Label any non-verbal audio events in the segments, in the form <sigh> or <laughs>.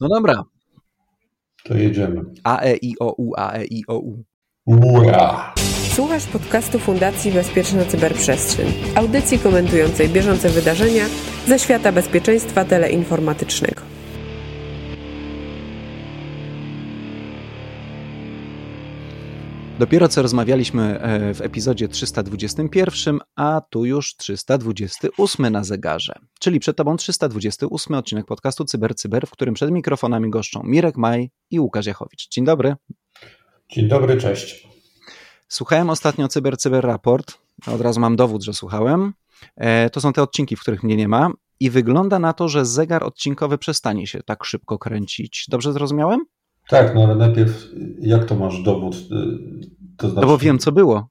No dobra. To jedziemy. A, E, I, O, U, A, E, I, O, U. Ura! Słuchasz podcastu Fundacji Bezpieczna Cyberprzestrzeń, audycji komentującej bieżące wydarzenia ze świata bezpieczeństwa teleinformatycznego. Dopiero co rozmawialiśmy e, w epizodzie 321, a tu już 328 na zegarze. Czyli przed Tobą 328 odcinek podcastu CyberCyber, Cyber, w którym przed mikrofonami goszczą Mirek Maj i Łukasz Jachowicz. Dzień dobry. Dzień dobry, cześć. Słuchałem ostatnio CyberCyber Cyber Raport. Od razu mam dowód, że słuchałem. E, to są te odcinki, w których mnie nie ma. I wygląda na to, że zegar odcinkowy przestanie się tak szybko kręcić. Dobrze zrozumiałem? Tak, no ale najpierw jak to masz dowód? To znaczy... No bo wiem, co było.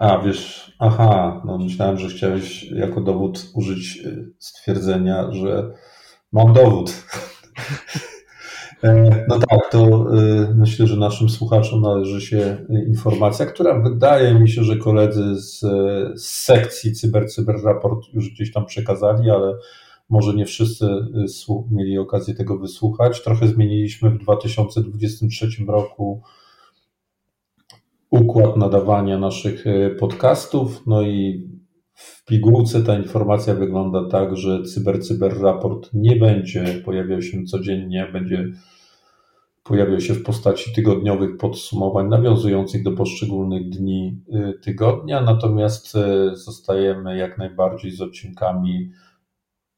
A, wiesz, aha, no myślałem, że chciałeś jako dowód użyć y, stwierdzenia, że mam dowód. <laughs> E, no tak, to y, myślę, że naszym słuchaczom należy się informacja, która wydaje mi się, że koledzy z, z sekcji Cyber Cyber Raport już gdzieś tam przekazali, ale może nie wszyscy y, mieli okazję tego wysłuchać. Trochę zmieniliśmy w 2023 roku układ nadawania naszych y, podcastów. No i w pigułce ta informacja wygląda tak, że Cyber Cyber Raport nie będzie pojawiał się codziennie, będzie pojawiał się w postaci tygodniowych podsumowań nawiązujących do poszczególnych dni y, tygodnia, natomiast zostajemy jak najbardziej z odcinkami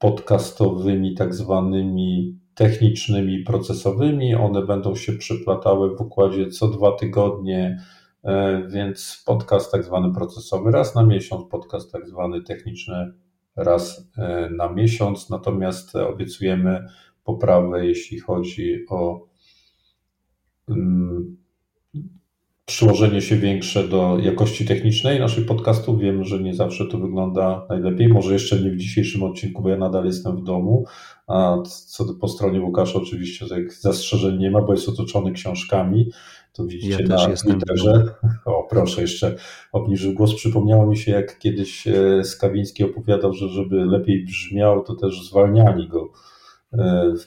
podcastowymi, tak zwanymi technicznymi, procesowymi. One będą się przeplatały w układzie co dwa tygodnie, e, więc podcast tak zwany procesowy raz na miesiąc, podcast tak zwany techniczny raz e, na miesiąc. Natomiast obiecujemy poprawę, jeśli chodzi o mm, przyłożenie się większe do jakości technicznej naszych podcastów. Wiem, że nie zawsze to wygląda najlepiej. Może jeszcze nie w dzisiejszym odcinku, bo ja nadal jestem w domu. A co po stronie Łukasza, oczywiście zastrzeżeń nie ma, bo jest otoczony książkami. To widzicie ja na Twitterze. <laughs> O, proszę, jeszcze obniżył głos. Przypomniało mi się, jak kiedyś e, Skawiński opowiadał, że żeby lepiej brzmiał, to też zwalniali go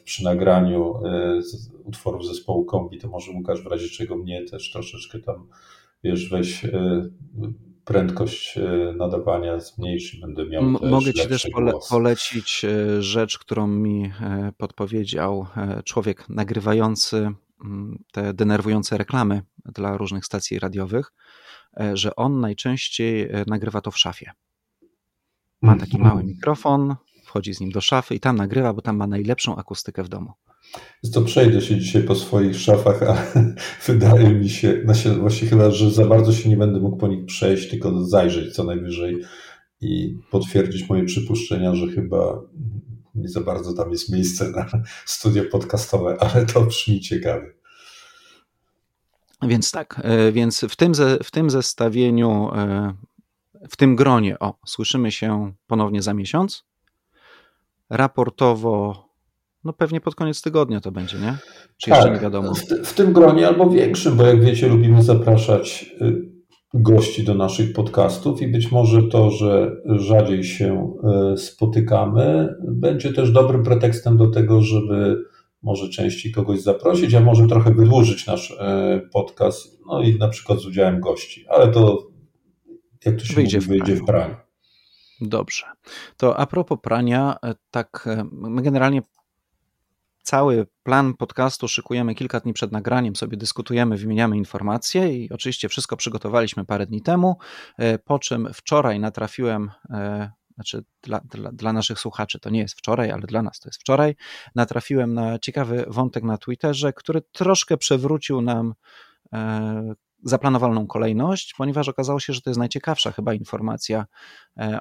przy nagraniu e, utworów zespołu Kombi, to może Łukasz w razie czego mnie też troszeczkę tam, wiesz, weź e, prędkość e, nadawania zmniejszy, będę miał M Mogę Ci też pole polecić e, rzecz, którą mi podpowiedział człowiek nagrywający mm, te denerwujące reklamy dla różnych stacji radiowych, że on najczęściej nagrywa to w szafie. Ma taki mhm. mały mikrofon, wchodzi z nim do szafy i tam nagrywa, bo tam ma najlepszą akustykę w domu. To przejdę się dzisiaj po swoich szafach, ale <laughs> wydaje mi się, właśnie chyba, że za bardzo się nie będę mógł po nich przejść, tylko zajrzeć co najwyżej i potwierdzić moje przypuszczenia, że chyba nie za bardzo tam jest miejsce na <laughs> studio podcastowe, ale to brzmi ciekawie. Więc tak, e, więc w tym, ze, w tym zestawieniu, e, w tym gronie, o, słyszymy się ponownie za miesiąc. Raportowo no pewnie pod koniec tygodnia to będzie, nie? Czy tak, jeszcze nie wiadomo? W, w, tym gronie albo większym, bo jak wiecie, lubimy zapraszać y, gości do naszych podcastów i być może to, że rzadziej się y, spotykamy, będzie też dobrym pretekstem do tego, żeby może częściej kogoś zaprosić, a może trochę wydłużyć nasz y, podcast, no i na przykład z udziałem gości, ale to jak to się wyjdzie, mówi, w, wyjdzie w praniu. Dobrze. To a propos prania, tak my generalnie cały plan podcastu szykujemy kilka dni przed nagraniem, sobie dyskutujemy, wymieniamy informacje i oczywiście wszystko przygotowaliśmy parę dni temu, e, po czym wczoraj natrafiłem e, znaczy dla, dla, dla, naszych słuchaczy to nie jest wczoraj, ale dla nas to jest wczoraj, natrafiłem na ciekawy wątek na Twitterze, który troszkę przewrócił nam e, zaplanowaną kolejność, ponieważ okazało się, że to jest najciekawsza chyba informacja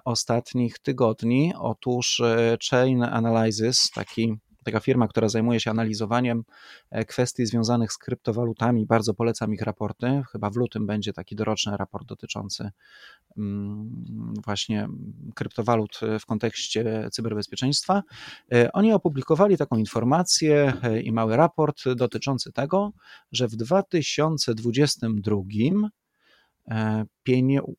ostatnich tygodni. Otóż Chain Analysis, taki taka firma, która zajmuje się analizowaniem e, kwestii związanych z kryptowalutami. Bardzo polecam ich raporty. Chyba w lutym będzie taki doroczny raport dotyczący mm, właśnie kryptowalut w kontekście cyberbezpieczeństwa. E, oni opublikowali taką informację e, i mały raport dotyczący tego, że w 2022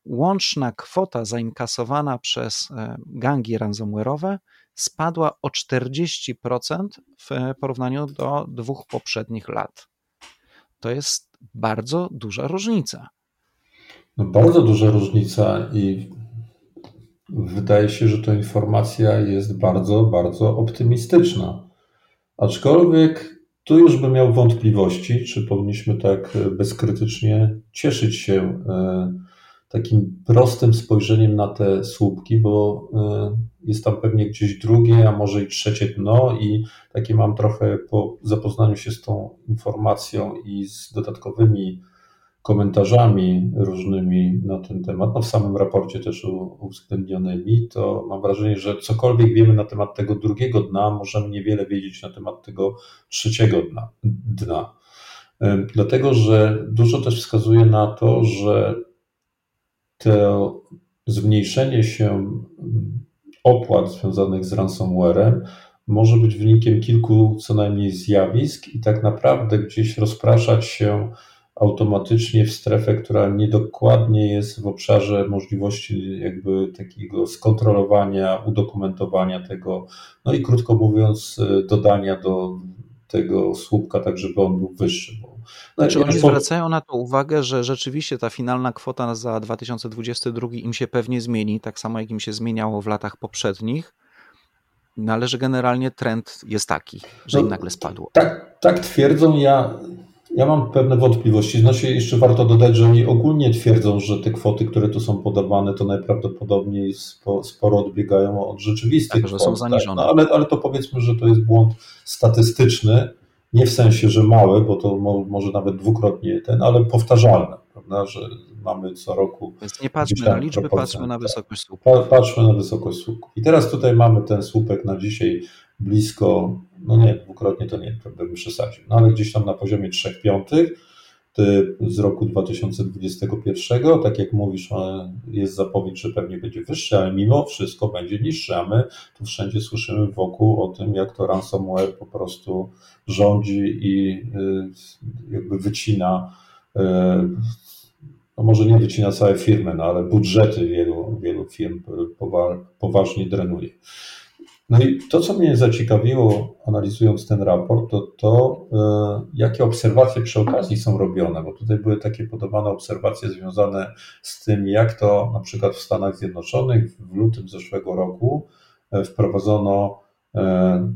łączna kwota zainkasowana przez gangi ransomware'owe spadła o 40% w porównaniu do dwóch poprzednich lat. To jest bardzo duża różnica. No bardzo duża różnica i wydaje się, że to informacja jest bardzo, bardzo optymistyczna. Aczkolwiek tu już bym miał wątpliwości, czy powinniśmy tak bezkrytycznie cieszyć się e, takim prostym spojrzeniem na te słupki, bo e, jest tam pewnie gdzieś drugie, a może i trzecie dno i takie mam trochę po zapoznaniu się z tą informacją i z dodatkowymi komentarzami różnymi na ten temat, no w samym raporcie też uwzględnionymi, to mam wrażenie, że cokolwiek wiemy na temat tego drugiego dna, możemy niewiele wiedzieć na temat tego trzeciego dna. dna. Dlatego, że dużo też wskazuje na to, że to zmniejszenie się opłat związanych z ransomwarem może być wynikiem kilku co najmniej zjawisk i tak naprawdę gdzieś rozpraszać się automatycznie w strefę, która niedokładnie jest w obszarze możliwości jakby takiego skontrolowania, udokumentowania tego, no i krótko mówiąc, dodania do tego słupka, tak żeby on był wyższy. No, Czy oni zwracają na to uwagę, że rzeczywiście ta finalna kwota za 2022 im się pewnie zmieni, tak samo jak im się zmieniało w latach poprzednich, no ale że generalnie trend jest taki, że no, im nagle spadło. Tak, tak twierdzą. Ja ja mam pewne wątpliwości. Znaczy, jeszcze warto dodać, że oni ogólnie twierdzą, że te kwoty, które tu są podawane, to najprawdopodobniej sporo odbiegają od rzeczywistych tak. Że są zaniżone. Tak, no, ale, ale to powiedzmy, że to jest błąd statystyczny, nie w sensie, że mały, bo to mo, może nawet dwukrotnie ten, ale powtarzalne, prawda, że mamy co roku. Więc nie patrzmy na liczby, patrzmy na wysokość słupków. Pa, patrzmy na wysokość słupków. I teraz tutaj mamy ten słupek na dzisiaj blisko, no nie, dwukrotnie to nie, bym przesadził, no ale gdzieś tam na poziomie 3 piątych z roku 2021, tak jak mówisz, jest zapowiedź, że pewnie będzie wyższy, ale mimo wszystko będzie niższy, a my tu wszędzie słyszymy wokół o tym, jak to ransomware po prostu rządzi i y, jakby wycina, y, no może nie wycina całe firmy, no ale budżety wielu, wielu firm poważnie drenuje. No i to, co mnie zaciekawiło, analizując ten raport, to to, e, jakie obserwacje przy okazji są robione, bo tutaj były takie podobane obserwacje związane z tym, jak to na przykład w Stanach Zjednoczonych w lutym zeszłego roku e, wprowadzono e,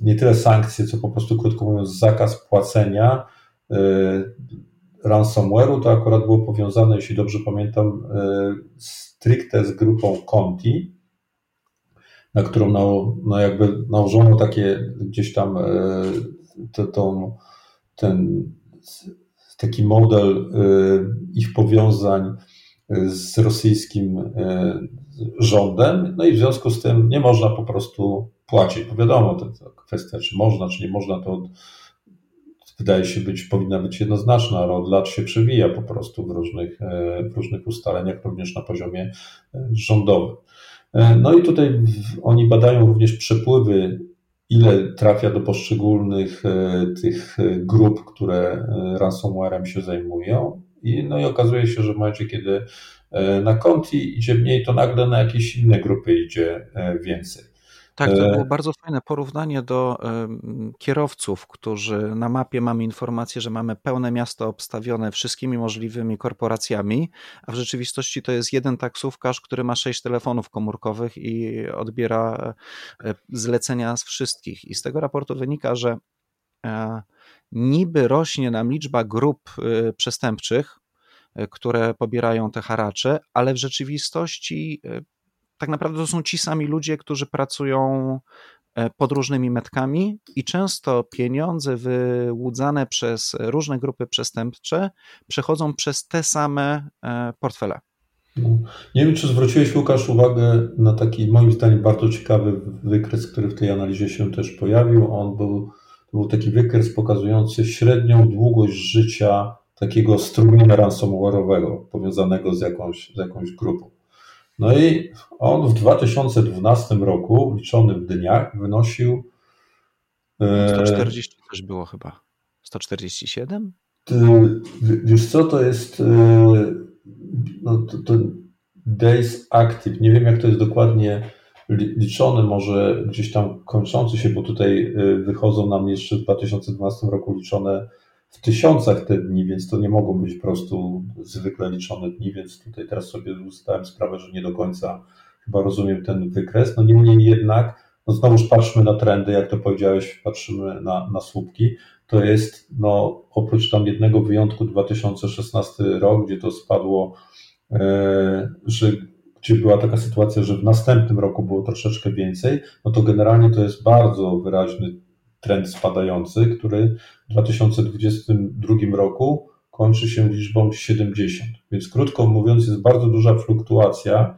nie tyle sankcje, co po prostu, krótko mówiąc, zakaz płacenia ransomware'u. To akurat było powiązane, jeśli dobrze pamiętam, stricte z grupą Conti na którą na, no jakby nałożono takie gdzieś tam e, to, to, ten taki model e, ich powiązań e, z rosyjskim rządem, no i w związku z tym nie można po prostu płacić. Bo wiadomo, to, to kwestia, czy można, czy nie można, to wydaje się być, powinna być jednoznaczna, ale od lat się przewija po prostu w różnych, w różnych ustaleniach, również na poziomie rządowym. E, no i tutaj oni badają również przepływy, ile trafia do poszczególnych e, tych e, grup, które ransomwarem się zajmują. I, no i okazuje się, że w momencie, kiedy na konti idzie mniej, to nagle na jakieś inne grupy idzie więcej. Tak, to było bardzo fajne porównanie do kierowców, którzy na mapie mamy informację, że mamy pełne miasto obstawione wszystkimi możliwymi korporacjami, a w rzeczywistości to jest jeden taksówkarz, który ma sześć telefonów komórkowych i odbiera e, zlecenia z wszystkich. I z tego raportu wynika, że e, niby rośnie nam liczba grup e, przestępczych, które pobierają te haracze, ale w rzeczywistości tak naprawdę to są ci sami ludzie, którzy pracują e, pod różnymi metkami i często pieniądze wyłudzane przez różne grupy przestępcze przechodzą przez te same e, portfele. No. Nie wiem, czy zwróciłeś, Łukasz, uwagę na taki, moim zdaniem, bardzo ciekawy wykres, który w tej analizie się też pojawił. On był, był taki wykres pokazujący średnią długość życia takiego strumienia ransomware'owego powiązanego z jakąś, z jakąś grupą. No i on w 2012 roku, liczony w dniach, wynosił. 140 e, też było chyba. 147? Wiesz co, to jest e, no, to, to Days Active. Nie wiem, jak to jest dokładnie liczony, może gdzieś tam kończący się, bo tutaj wychodzą nam jeszcze w 2012 roku liczone w tysiącach te dni, więc to nie mogą być po prostu zwykle liczone dni, więc tutaj teraz sobie zdałem sprawę, że nie do końca chyba rozumiem ten wykres. No niemniej jednak, no znowuż patrzmy na trendy, jak to powiedziałeś, patrzymy na, na słupki. To jest, no oprócz tam jednego wyjątku 2016 rok, gdzie to spadło, e, że gdzie była taka sytuacja, że w następnym roku było troszeczkę więcej, no to generalnie to jest bardzo wyraźny trend spadający, który w 2022 roku kończy się liczbą 70. Więc krótko mówiąc, jest bardzo duża fluktuacja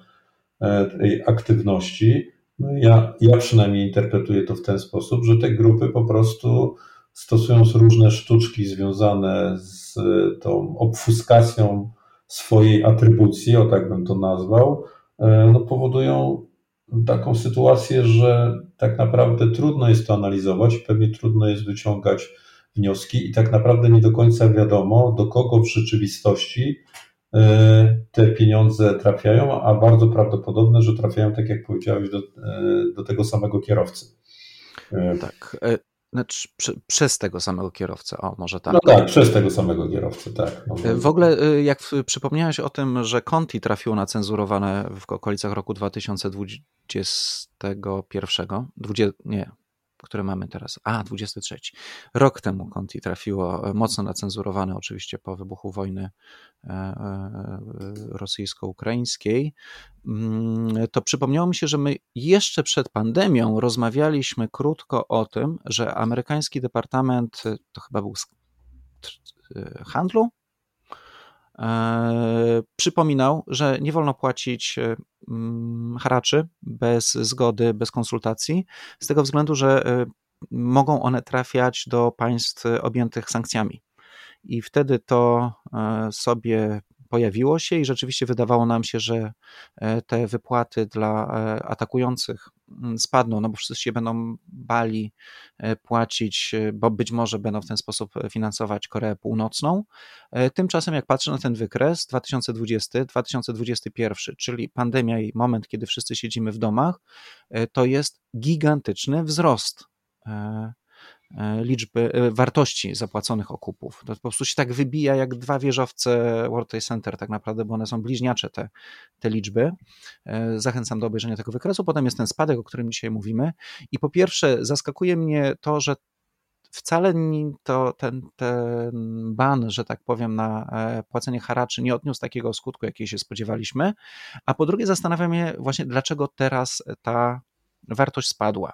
e, tej aktywności. No ja, ja przynajmniej interpretuję to w ten sposób, że te grupy po prostu stosując różne sztuczki związane z tą obfuskacją swojej atrybucji, o tak bym to nazwał, e, no powodują taką sytuację, że tak naprawdę trudno jest to analizować, pewnie trudno jest wyciągać wnioski i tak naprawdę nie do końca wiadomo, do kogo w rzeczywistości e, te pieniądze trafiają, a bardzo prawdopodobne, że trafiają, tak jak powiedziałeś, do, e, do tego samego kierowcy. E, tak. Znaczy, przez tego samego kierowcę, o może tak. No tak, przez tego samego kierowcę, tak. No, w ogóle, jak przypomniałeś o tym, że Conti trafiło na cenzurowane w okolicach roku 2021, 20, nie, które mamy teraz. A, 23. Rok temu Conti trafiło e, mocno nacenzurowane, oczywiście po wybuchu wojny e, e, rosyjsko-ukraińskiej. Mm, to przypomniało mi się, że my jeszcze przed pandemią rozmawialiśmy krótko o tym, że amerykański departament, to chyba był handlu, przypominał, że nie wolno płacić Mm, haraczy bez zgody, bez konsultacji, z tego względu, że e, mogą one trafiać do państw objętych sankcjami. I wtedy to e, sobie pojawiło się i rzeczywiście wydawało nam się, że e, te wypłaty dla atakujących spadną, no bo wszyscy się będą bali e, płacić, e, bo być może będą w ten sposób finansować Koreę Północną. E, tymczasem, jak patrzę na ten wykres 2020-2021, czyli pandemia i moment, kiedy wszyscy siedzimy w domach, to jest gigantyczny wzrost E, liczby, e, wartości zapłaconych okupów. To po prostu się tak wybija jak dwa wieżowce World Trade Center tak naprawdę, bo one są bliźniacze te, te liczby. E, zachęcam do obejrzenia tego wykresu. Potem jest ten spadek, o którym dzisiaj mówimy. I po pierwsze zaskakuje mnie to, że wcale to, ten, ten ban, że tak powiem, na płacenie haraczy nie odniósł takiego skutku, jakiego się spodziewaliśmy. A po drugie zastanawiam się właśnie, dlaczego teraz ta wartość spadła.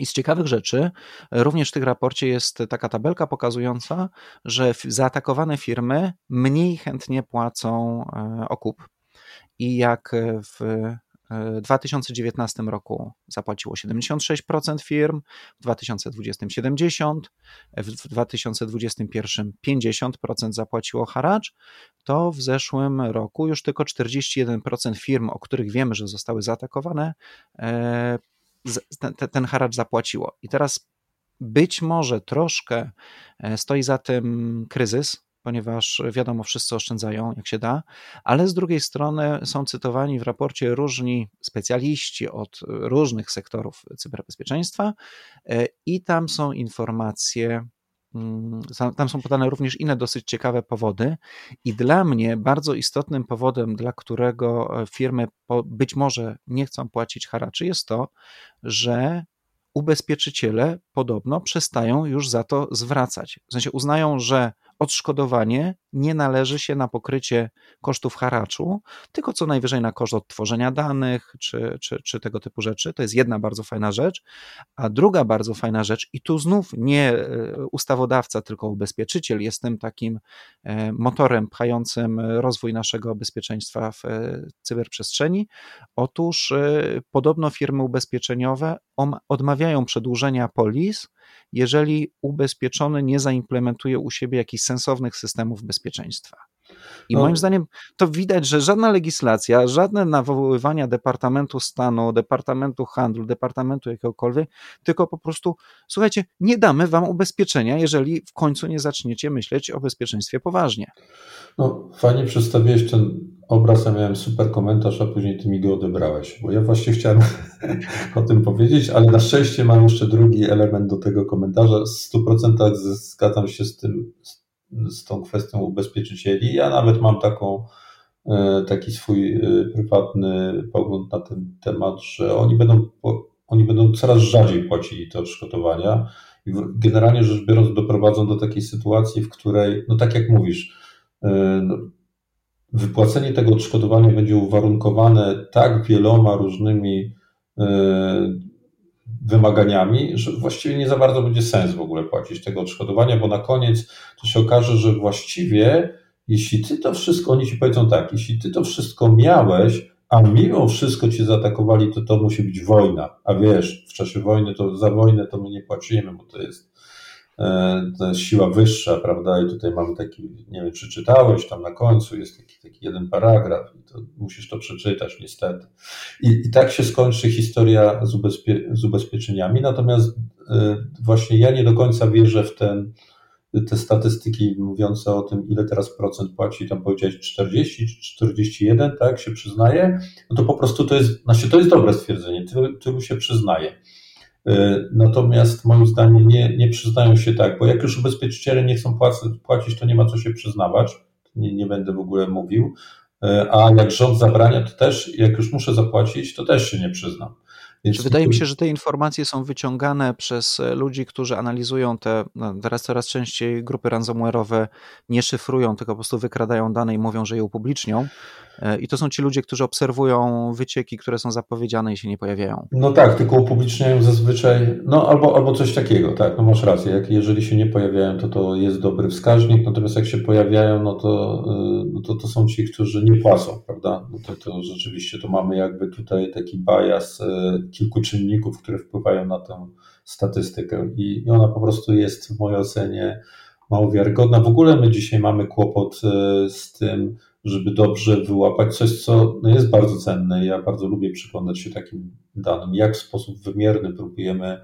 I z ciekawych rzeczy, również w tym raporcie jest taka tabelka pokazująca, że zaatakowane firmy mniej chętnie płacą e, okup. I jak w 2019 e, roku zapłaciło 76% firm, w 2020 70%, w 2021 50% zapłaciło haracz, to w zeszłym roku już tylko 41% firm, o których wiemy, że zostały zaatakowane, e, ten, ten haracz zapłaciło. I teraz być może troszkę e, stoi za tym kryzys, ponieważ wiadomo, wszyscy oszczędzają jak się da, ale z drugiej strony są cytowani w raporcie różni specjaliści od różnych sektorów cyberbezpieczeństwa e, i tam są informacje tam są podane również inne dosyć ciekawe powody, i dla mnie bardzo istotnym powodem, dla którego e, firmy być może nie chcą płacić haraczy, jest to, że ubezpieczyciele podobno przestają już za to zwracać. W sensie uznają, że odszkodowanie nie należy się na pokrycie kosztów haraczu, tylko co najwyżej na koszt odtworzenia danych czy, czy, czy tego typu rzeczy. To jest jedna bardzo fajna rzecz. A druga bardzo fajna rzecz, i tu znów nie e, ustawodawca, tylko ubezpieczyciel jest tym takim e, motorem pchającym rozwój naszego bezpieczeństwa w e, cyberprzestrzeni. Otóż podobno firmy ubezpieczeniowe odmawiają przedłużenia polis, jeżeli ubezpieczony nie zaimplementuje u siebie jakichś sensownych systemów bezpieczeństwa. I no. moim zdaniem to widać, że żadna legislacja, żadne nawoływania Departamentu Stanu, Departamentu Handlu, Departamentu jakiegokolwiek, tylko po prostu, słuchajcie, nie damy wam ubezpieczenia, jeżeli w końcu nie zaczniecie myśleć o bezpieczeństwie poważnie. No, fajnie przedstawiłeś ten obraz, ja miałem super komentarz, a później ty mi go odebrałeś, bo ja właśnie chciałem <laughs> o tym powiedzieć, ale na szczęście mam jeszcze drugi element do tego komentarza. W 100% zgadzam się z tym, z tą kwestią ubezpieczycieli. Ja nawet mam taką, e, taki swój e, prywatny pogląd na ten temat, że oni będą, oni będą coraz rzadziej płacili te odszkodowania i generalnie rzecz biorąc doprowadzą do takiej sytuacji, w której, no tak jak mówisz, e, no, wypłacenie tego odszkodowania będzie uwarunkowane tak wieloma różnymi wymaganiami, że właściwie nie za bardzo będzie sens w ogóle płacić tego odszkodowania, bo na koniec to się okaże, że właściwie jeśli ty to wszystko, oni ci powiedzą tak, jeśli ty to wszystko miałeś, a mimo wszystko cię zaatakowali, to to musi być wojna. A wiesz, w czasie wojny to za wojnę to my nie płacimy, bo to jest E, jest siła wyższa, prawda? I tutaj mamy taki, nie wiem, czy czytałeś, tam na końcu jest taki, taki jeden paragraf i to musisz to przeczytać niestety. I, i tak się skończy historia z, ubezpie, z ubezpieczeniami, natomiast y, właśnie ja nie do końca wierzę w ten, te statystyki mówiące o tym, ile teraz procent płaci, tam powiedziałeś 40 czy 41, tak, się przyznaje, no to po prostu to jest, znaczy to jest dobre stwierdzenie, tylu, tylu się przyznaje. E, natomiast moim zdaniem nie, nie przyznają się tak, bo jak już ubezpieczyciele nie chcą płacić, to nie ma co się przyznawać. Nie, nie będę w ogóle mówił. E, a jak rząd zabrania, to też, jak już muszę zapłacić, to też się nie przyznam. Więc Wydaje mi się, że te informacje są wyciągane przez e, ludzi, którzy analizują te, no, teraz coraz częściej grupy ransomware'owe nie szyfrują, tylko po prostu wykradają dane i mówią, że je upublicznią. E, I to są ci ludzie, którzy obserwują wycieki, które są zapowiedziane i się nie pojawiają. No tak, tylko upubliczniają zazwyczaj, no albo, albo coś takiego, tak, no masz rację. Jak, jeżeli się nie pojawiają, to to jest dobry wskaźnik, natomiast jak się pojawiają, no to, e, no to, to są ci, którzy nie płacą, prawda? No to, to rzeczywiście to mamy jakby tutaj taki bias kilku czynników, które wpływają na tę statystykę i, i ona po prostu jest w mojej ocenie mało wiarygodna. W ogóle my dzisiaj mamy kłopot e, z tym, żeby dobrze wyłapać coś, co no jest bardzo cenne. Ja bardzo lubię przyglądać się takim danym, jak w sposób wymierny próbujemy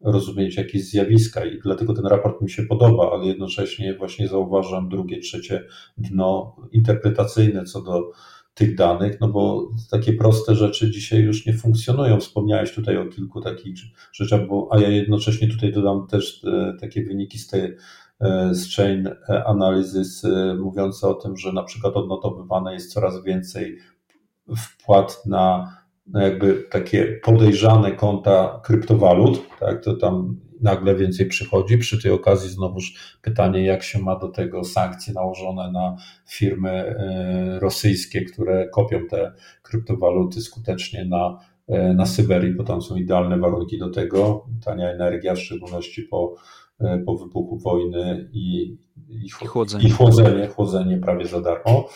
rozumieć jakieś zjawiska i dlatego ten raport mi się podoba, ale jednocześnie właśnie zauważam drugie, trzecie dno interpretacyjne co do tych danych, no bo takie proste rzeczy dzisiaj już nie funkcjonują. Wspomniałeś tutaj o kilku takich rzeczach, bo, a ja jednocześnie tutaj dodam też e, takie wyniki z tej z chain analysis mówiące o tym, że na przykład odnotowywane jest coraz więcej wpłat na, jakby takie podejrzane konta kryptowalut, tak, to tam nagle więcej przychodzi. Przy tej okazji znowuż pytanie, jak się ma do tego sankcje nałożone na firmy e, rosyjskie, które kopią te kryptowaluty skutecznie na, e, na Syberii, bo tam są idealne warunki do tego. Tania energia, w szczególności po, e, po wybuchu wojny i, i, chłodzenie. i chłodzenie, chłodzenie prawie za darmo.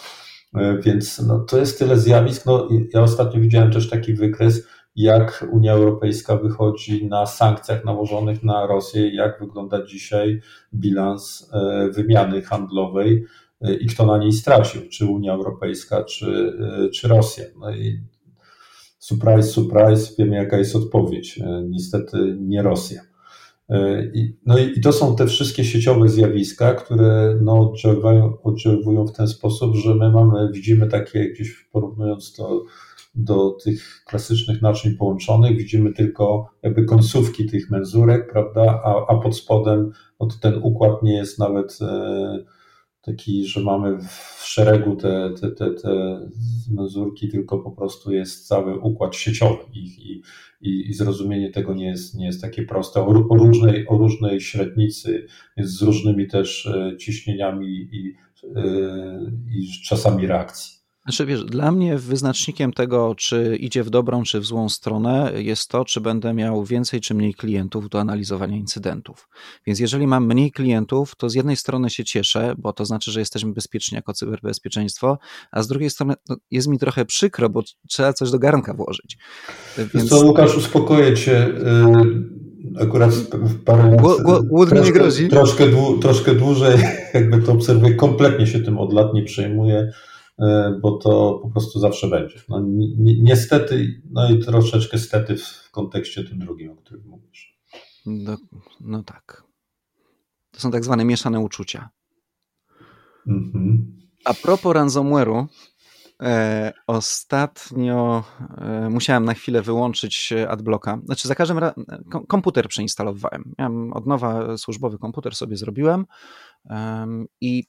Więc no, to jest tyle zjawisk. No, ja ostatnio widziałem też taki wykres, jak Unia Europejska wychodzi na sankcjach nałożonych na Rosję, jak wygląda dzisiaj bilans e, wymiany handlowej e, i kto na niej stracił, czy Unia Europejska, czy, e, czy Rosja. No i surprise, surprise, wiemy jaka jest odpowiedź. Niestety nie Rosja. No i, to są te wszystkie sieciowe zjawiska, które no, oddziałują, oddziałują w ten sposób, że my mamy, widzimy takie gdzieś porównując to do tych klasycznych naczyń połączonych, widzimy tylko jakby końcówki tych menzurek, prawda, a, a pod spodem no to ten układ nie jest nawet e, taki, że mamy w szeregu te, te, te, te menzurki, tylko po prostu jest cały układ sieciowy ich i, i, i zrozumienie tego nie jest, nie jest takie proste. O, o, różnej, o różnej średnicy, z różnymi też e, ciśnieniami i, e, i czasami reakcji. Znaczy, wiesz, dla mnie wyznacznikiem tego, czy idzie w dobrą, czy w złą stronę, jest to, czy będę miał więcej czy mniej klientów do analizowania incydentów. Więc jeżeli mam mniej klientów, to z jednej strony się cieszę, bo to znaczy, że jesteśmy bezpieczni jako cyberbezpieczeństwo, a z drugiej strony no, jest mi trochę przykro, bo trzeba coś do garnka włożyć. Więc... Co, Łukasz, uspokoję cię. Y, akurat parę Głód troszkę, nie grozi. Troszkę, troszkę dłużej <laughs> jakby to obserwuję, kompletnie się tym od lat nie przejmuję bo to po prostu zawsze będzie. No, ni niestety, no i troszeczkę stety w kontekście tym drugim, o którym mówisz. No, no tak. To są tak zwane mieszane uczucia. Mhm. A propos ransomware'u, E, ostatnio e, musiałem na chwilę wyłączyć adblocka. Znaczy, za każdym razem komputer przeinstalowałem. Miałem od nowa służbowy komputer sobie zrobiłem i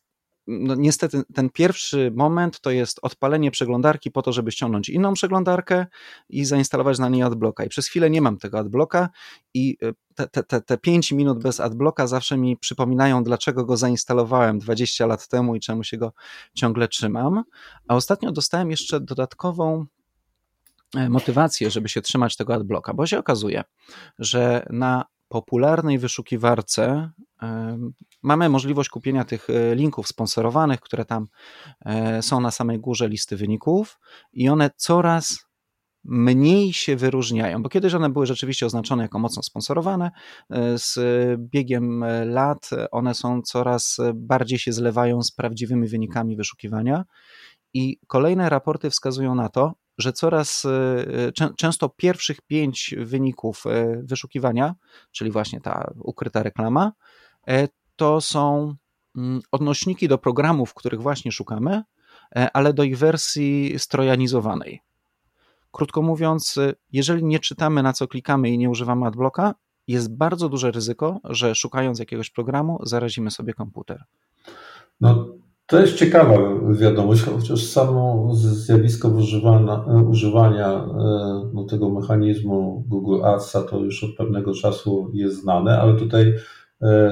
no niestety ten pierwszy moment to jest odpalenie przeglądarki po to, żeby ściągnąć inną przeglądarkę i zainstalować na niej adblocka. I przez chwilę nie mam tego adblocka i e, te, te, te, te 5 minut bez adblocka zawsze mi przypominają, dlaczego go zainstalowałem 20 lat temu i czemu się go ciągle trzymam. A ostatnio dostałem jeszcze dodatkową e, motywację, żeby się trzymać tego adblocka, bo się okazuje, że na popularnej wyszukiwarce mamy możliwość kupienia tych e, linków sponsorowanych, które tam e, są na samej górze listy wyników i one coraz mniej się wyróżniają, bo kiedyś one były rzeczywiście oznaczone jako mocno sponsorowane. E, z biegiem lat one są coraz bardziej się zlewają z prawdziwymi wynikami wyszukiwania. I kolejne raporty wskazują na to, że coraz często pierwszych pięć wyników wyszukiwania, czyli właśnie ta ukryta reklama, to są mm, odnośniki do programów, których właśnie szukamy, e, ale do ich wersji strojanizowanej. Krótko mówiąc, e, jeżeli nie czytamy na co klikamy i nie używamy adblocka, jest bardzo duże ryzyko, że szukając jakiegoś programu zarazimy sobie komputer. No, to jest ciekawa wiadomość, chociaż samo zjawisko używania, no, tego mechanizmu Google Adsa to już od pewnego czasu jest znane, ale tutaj E,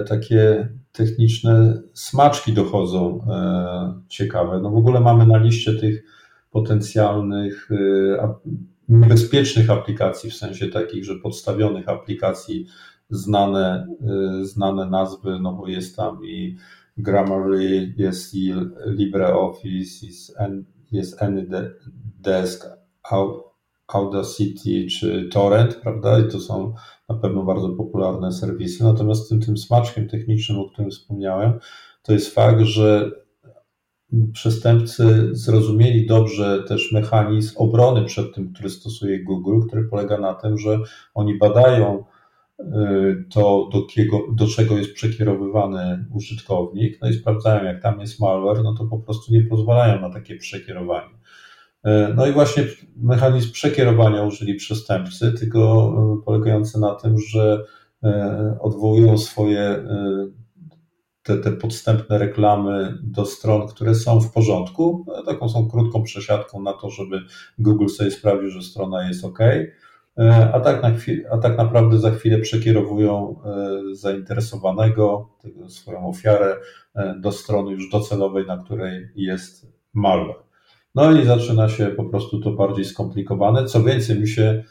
takie techniczne smaczki dochodzą e, ciekawe. No w ogóle mamy na liście tych potencjalnych e, niebezpiecznych aplikacji, w sensie takich, że podstawionych aplikacji znane, znane nazwy, no bo jest tam i Grammarly, jest i LibreOffice, jest, jest AnyDesk, Audacity czy Torrent, prawda? I to są na pewno bardzo popularne serwisy. Natomiast tym, tym smaczkiem technicznym, o którym wspomniałem, to jest fakt, że przestępcy zrozumieli dobrze też mechanizm obrony przed tym, który stosuje Google, który polega na tym, że oni badają y, to, do, kiego, do czego jest przekierowywany użytkownik, no i sprawdzają, jak tam jest malware, no to po prostu nie pozwalają na takie przekierowanie. E, no i właśnie mechanizm przekierowania użyli przestępcy, tylko e, polegający na tym, że e, odwołują swoje te, te podstępne reklamy do stron, które są w porządku. Taką są krótką przesiadką na to, żeby Google sobie sprawdził, że strona jest OK. A tak, na chwil, a tak naprawdę za chwilę przekierowują zainteresowanego, swoją ofiarę do strony już docelowej, na której jest malware. No i zaczyna się po prostu to bardziej skomplikowane. Co więcej, mi się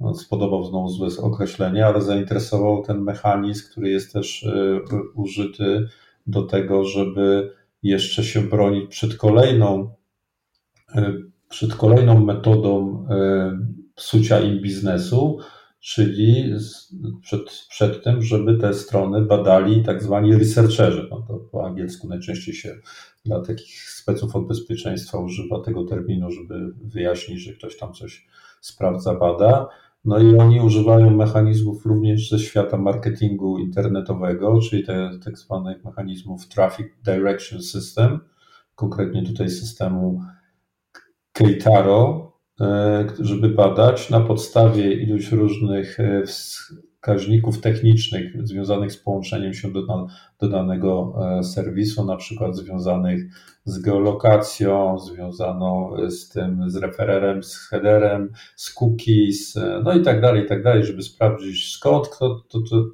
no, spodobał znowu złe określenie, ale zainteresował ten mechanizm, który jest też y, użyty do tego, żeby jeszcze się bronić przed kolejną, y, przed kolejną metodą y, psucia im biznesu, czyli przed, przed tym, żeby te strony badali tak zwani researcherzy. No to po angielsku najczęściej się dla takich speców od bezpieczeństwa używa tego terminu, żeby wyjaśnić, że ktoś tam coś sprawdza, bada. No i oni używają mechanizmów również ze świata marketingu internetowego, czyli te tak zwanych mechanizmów Traffic Direction System, konkretnie tutaj systemu Keitaro, żeby badać na podstawie iluś różnych e, wskaźników technicznych związanych z połączeniem się do, do danego e, serwisu, na przykład związanych z geolokacją, związaną z tym, z refererem, z headerem, z cookies, e, no i tak dalej, i tak dalej, żeby sprawdzić skąd kto, to, to,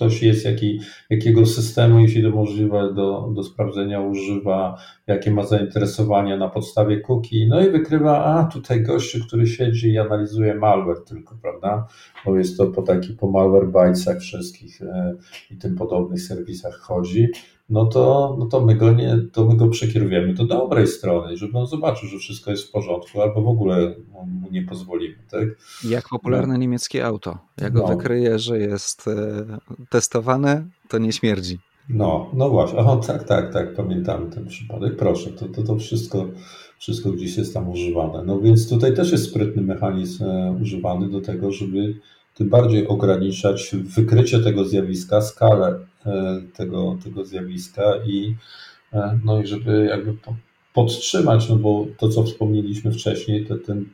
ktoś jest, jaki, jakiego systemu, jeśli to możliwe, do, do sprawdzenia używa, jakie ma zainteresowania na podstawie cookie, no i wykrywa, a tutaj gościu, który siedzi i analizuje malware tylko, prawda? Bo jest to po takich, po malware bytesach wszystkich e, i tym podobnych serwisach chodzi no to, no to my go nie, to my go przekierujemy do dobrej strony, żeby on zobaczył, że wszystko jest w porządku, albo w ogóle mu nie pozwolimy, tak? Jak popularne no. niemieckie auto. Jak go no. wykryje, że jest e, testowane, to nie śmierdzi. No, no właśnie, o tak, tak, tak, pamiętamy ten przypadek. Proszę, to, to, to wszystko, wszystko gdzieś jest tam używane. No więc tutaj też jest sprytny mechanizm e, używany do tego, żeby tym bardziej ograniczać wykrycie tego zjawiska, skalę tego, tego zjawiska i, e, no i żeby jakby podtrzymać, no bo to, co wspomnieliśmy wcześniej, to ten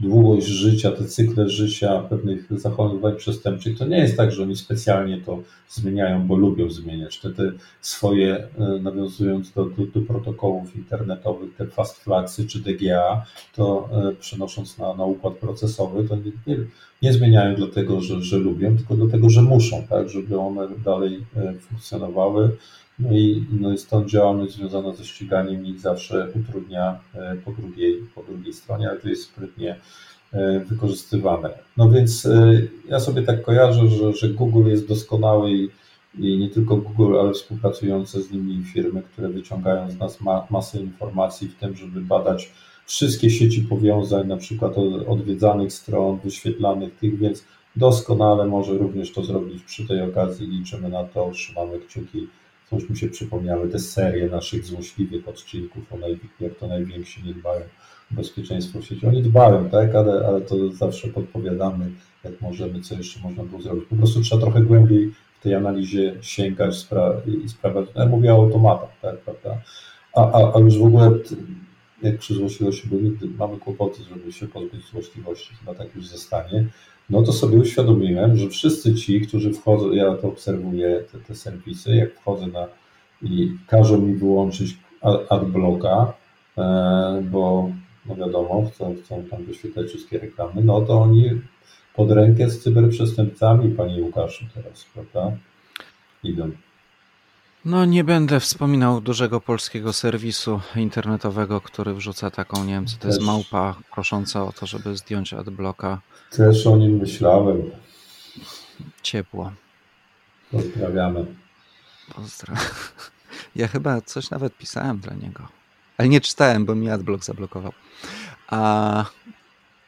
długość życia, te cykle życia pewnych zachowań przestępczych, to nie jest tak, że oni specjalnie to zmieniają, bo lubią zmieniać. Te, te swoje, e, nawiązując do, do, do protokołów internetowych, te fast flagsy czy DGA, to e, przenosząc na, na układ procesowy, to nie, nie, nie zmieniają dlatego, że, że lubią, tylko dlatego, że muszą, tak, żeby one dalej e, funkcjonowały. No i, no i stąd działalność związana ze ściganiem ich zawsze utrudnia po drugiej, po drugiej stronie, ale to jest sprytnie E, wykorzystywane. No więc e, ja sobie tak kojarzę, że, że Google jest doskonały i, i nie tylko Google, ale współpracujące z nimi firmy, które wyciągają z nas ma, masę informacji w tym, żeby badać wszystkie sieci powiązań, na przykład odwiedzanych stron, wyświetlanych tych, więc doskonale może również to zrobić przy tej okazji. Liczymy na to, trzymamy kciuki. Coś mi się przypomniały te serie naszych złośliwych odcinków o naj, jak to najwięksi nie dbają bezpieczeństwo w sieci. Oni dbają, tak, ale, ale to zawsze podpowiadamy, jak możemy, co jeszcze można było zrobić. Po prostu trzeba trochę głębiej w tej analizie sięgać spra i sprawdzać. Ja mówię o automatach, tak, prawda? A, a, a już w ogóle, jak przy złośliwości, bo nigdy mamy kłopoty, żeby się pozbyć złośliwości, chyba tak już zostanie, no to sobie uświadomiłem, że wszyscy ci, którzy wchodzą, ja to obserwuję, te, te serwisy, jak wchodzę na i każą mi wyłączyć adblocka, e, bo no wiadomo, chcą, chcą tam wyświetlać wszystkie reklamy, no to oni pod rękę z cyberprzestępcami, panie Łukaszu, teraz, prawda? Idą. No nie będę wspominał dużego polskiego serwisu internetowego, który wrzuca taką, nie wiem co to jest małpa prosząca o to, żeby zdjąć adblocka. Też o nim myślałem. Ciepło. Pozdrawiamy. Pozdrawiam. <laughs> Ja chyba coś nawet pisałem dla niego. Ale nie czytałem, bo mi adblock zablokował. A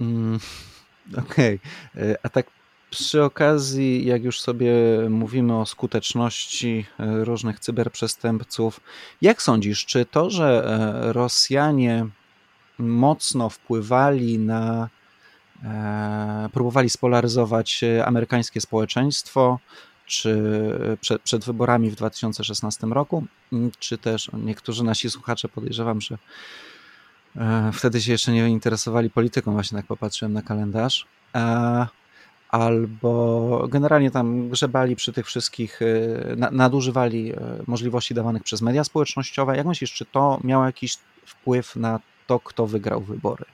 mm, <laughs> okej. Okay. A tak przy okazji, jak już sobie mówimy o skuteczności e, różnych cyberprzestępców, jak sądzisz, czy to, że e, Rosjanie mocno wpływali na, e, próbowali spolaryzować amerykańskie społeczeństwo, czy przed, przed, wyborami w 2016 roku, mm, czy też niektórzy nasi słuchacze podejrzewam, że wtedy się jeszcze nie interesowali polityką, właśnie tak popatrzyłem na kalendarz, albo generalnie tam grzebali przy tych wszystkich, e, nadużywali możliwości dawanych przez media społecznościowe. Jak myślisz, czy to miało jakiś wpływ na to, kto wygrał wybory?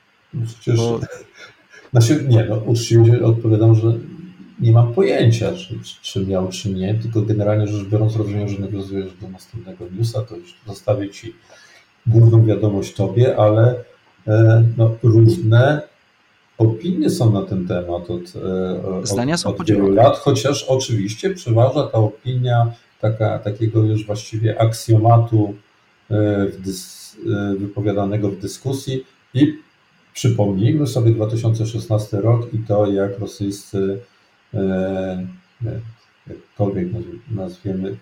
Przecież, Bo... <laughs> znaczy, nie, no, uczciwie odpowiadam, że nie mam pojęcia, czy, czy miał, czy nie, tylko generalnie rzecz biorąc rozumiem, że nawiązujesz do następnego newsa, to już zostawię Ci główną wiadomość Tobie, ale e, no, różne opinie są na ten temat od, e, Zdania są od wielu lat, chociaż oczywiście przeważa ta opinia taka, takiego już właściwie aksjomatu e, w dys, wypowiadanego w dyskusji i przypomnijmy sobie 2016 rok i to, jak rosyjscy E, e, jakkolwiek nazwiemy,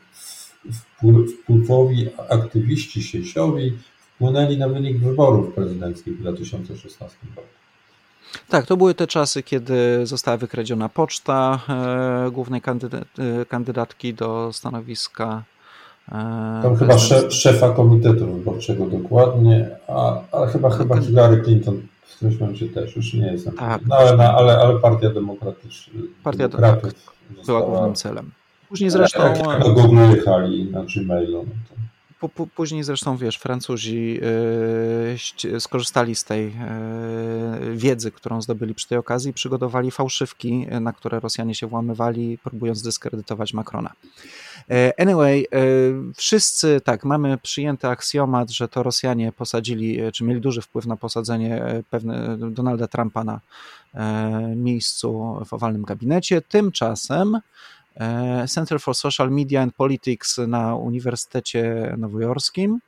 wpływowi aktywiści sieciowi wpłynęli na wynik wyborów prezydenckich w 2016 roku. Tak, to były te czasy, kiedy została wykradziona poczta e, głównej e, kandydatki do stanowiska. E, Tam chyba szef, szefa komitetu wyborczego dokładnie, a, a chyba, chyba Hillary Clinton w którymś momencie też, już nie jestem. Tak, no, ale, ale, ale Partia Demokratyczna Partia Demokratów była głównym celem. Później zresztą... Jak do Google jechali na Gmailu. No Później zresztą, wiesz, Francuzi yy, skorzystali z tej yy, wiedzy, którą zdobyli przy tej okazji i przygotowali fałszywki, na które Rosjanie się włamywali, próbując dyskredytować Macrona. Anyway, wszyscy, tak, mamy przyjęty aksjomat, że to Rosjanie posadzili, czy mieli duży wpływ na posadzenie pewne Donalda Trumpa na miejscu w owalnym gabinecie. Tymczasem E, Center for Social Media and Politics na Uniwersytecie Nowojorskim.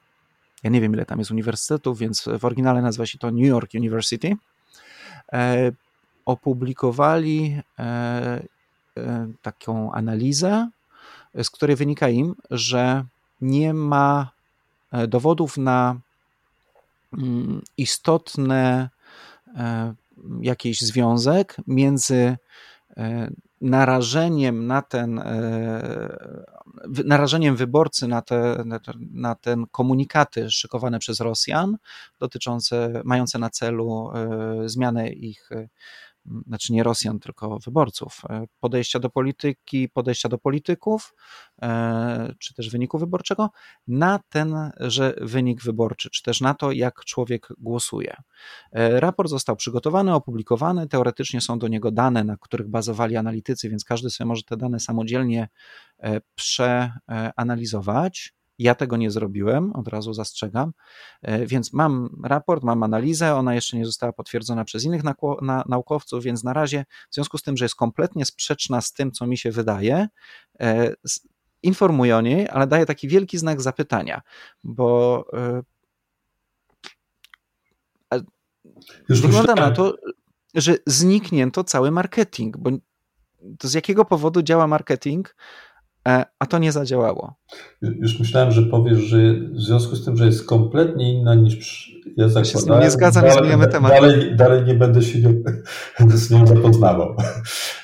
Ja nie wiem, ile tam jest uniwersytetów, więc w oryginale nazywa się to New York University. E, opublikowali e, taką analizę, z której wynika im, że nie ma dowodów na mm, istotny jakiś związek między narażeniem na ten e, narażeniem wyborcy na te, na te komunikaty szykowane przez Rosjan, dotyczące, mające na celu zmianę ich znaczy nie Rosjan, tylko wyborców, e, podejścia do polityki, podejścia do polityków, e, czy też wyniku wyborczego, na tenże wynik wyborczy, czy też na to, jak człowiek głosuje. E, raport został przygotowany, opublikowany, teoretycznie są do niego dane, na których bazowali analitycy, więc każdy sobie może te dane samodzielnie przeanalizować. Ja tego nie zrobiłem, od razu zastrzegam, e, więc mam raport, mam analizę, ona jeszcze nie została potwierdzona przez innych naukowców, więc na razie, w związku z tym, że jest kompletnie sprzeczna z tym, co mi się wydaje, e, informuję o niej, ale daję taki wielki znak zapytania, bo e, Już wygląda na to, że zniknięto cały marketing, bo to z jakiego powodu działa marketing, a to nie zadziałało. Już myślałem, że powiesz, że w związku z tym, że jest kompletnie inna niż ja zakładałem. Ja nie zgadzam, dalej, zmieniamy temat. Dalej, dalej nie będę się <laughs> nie, z nią zapoznawał.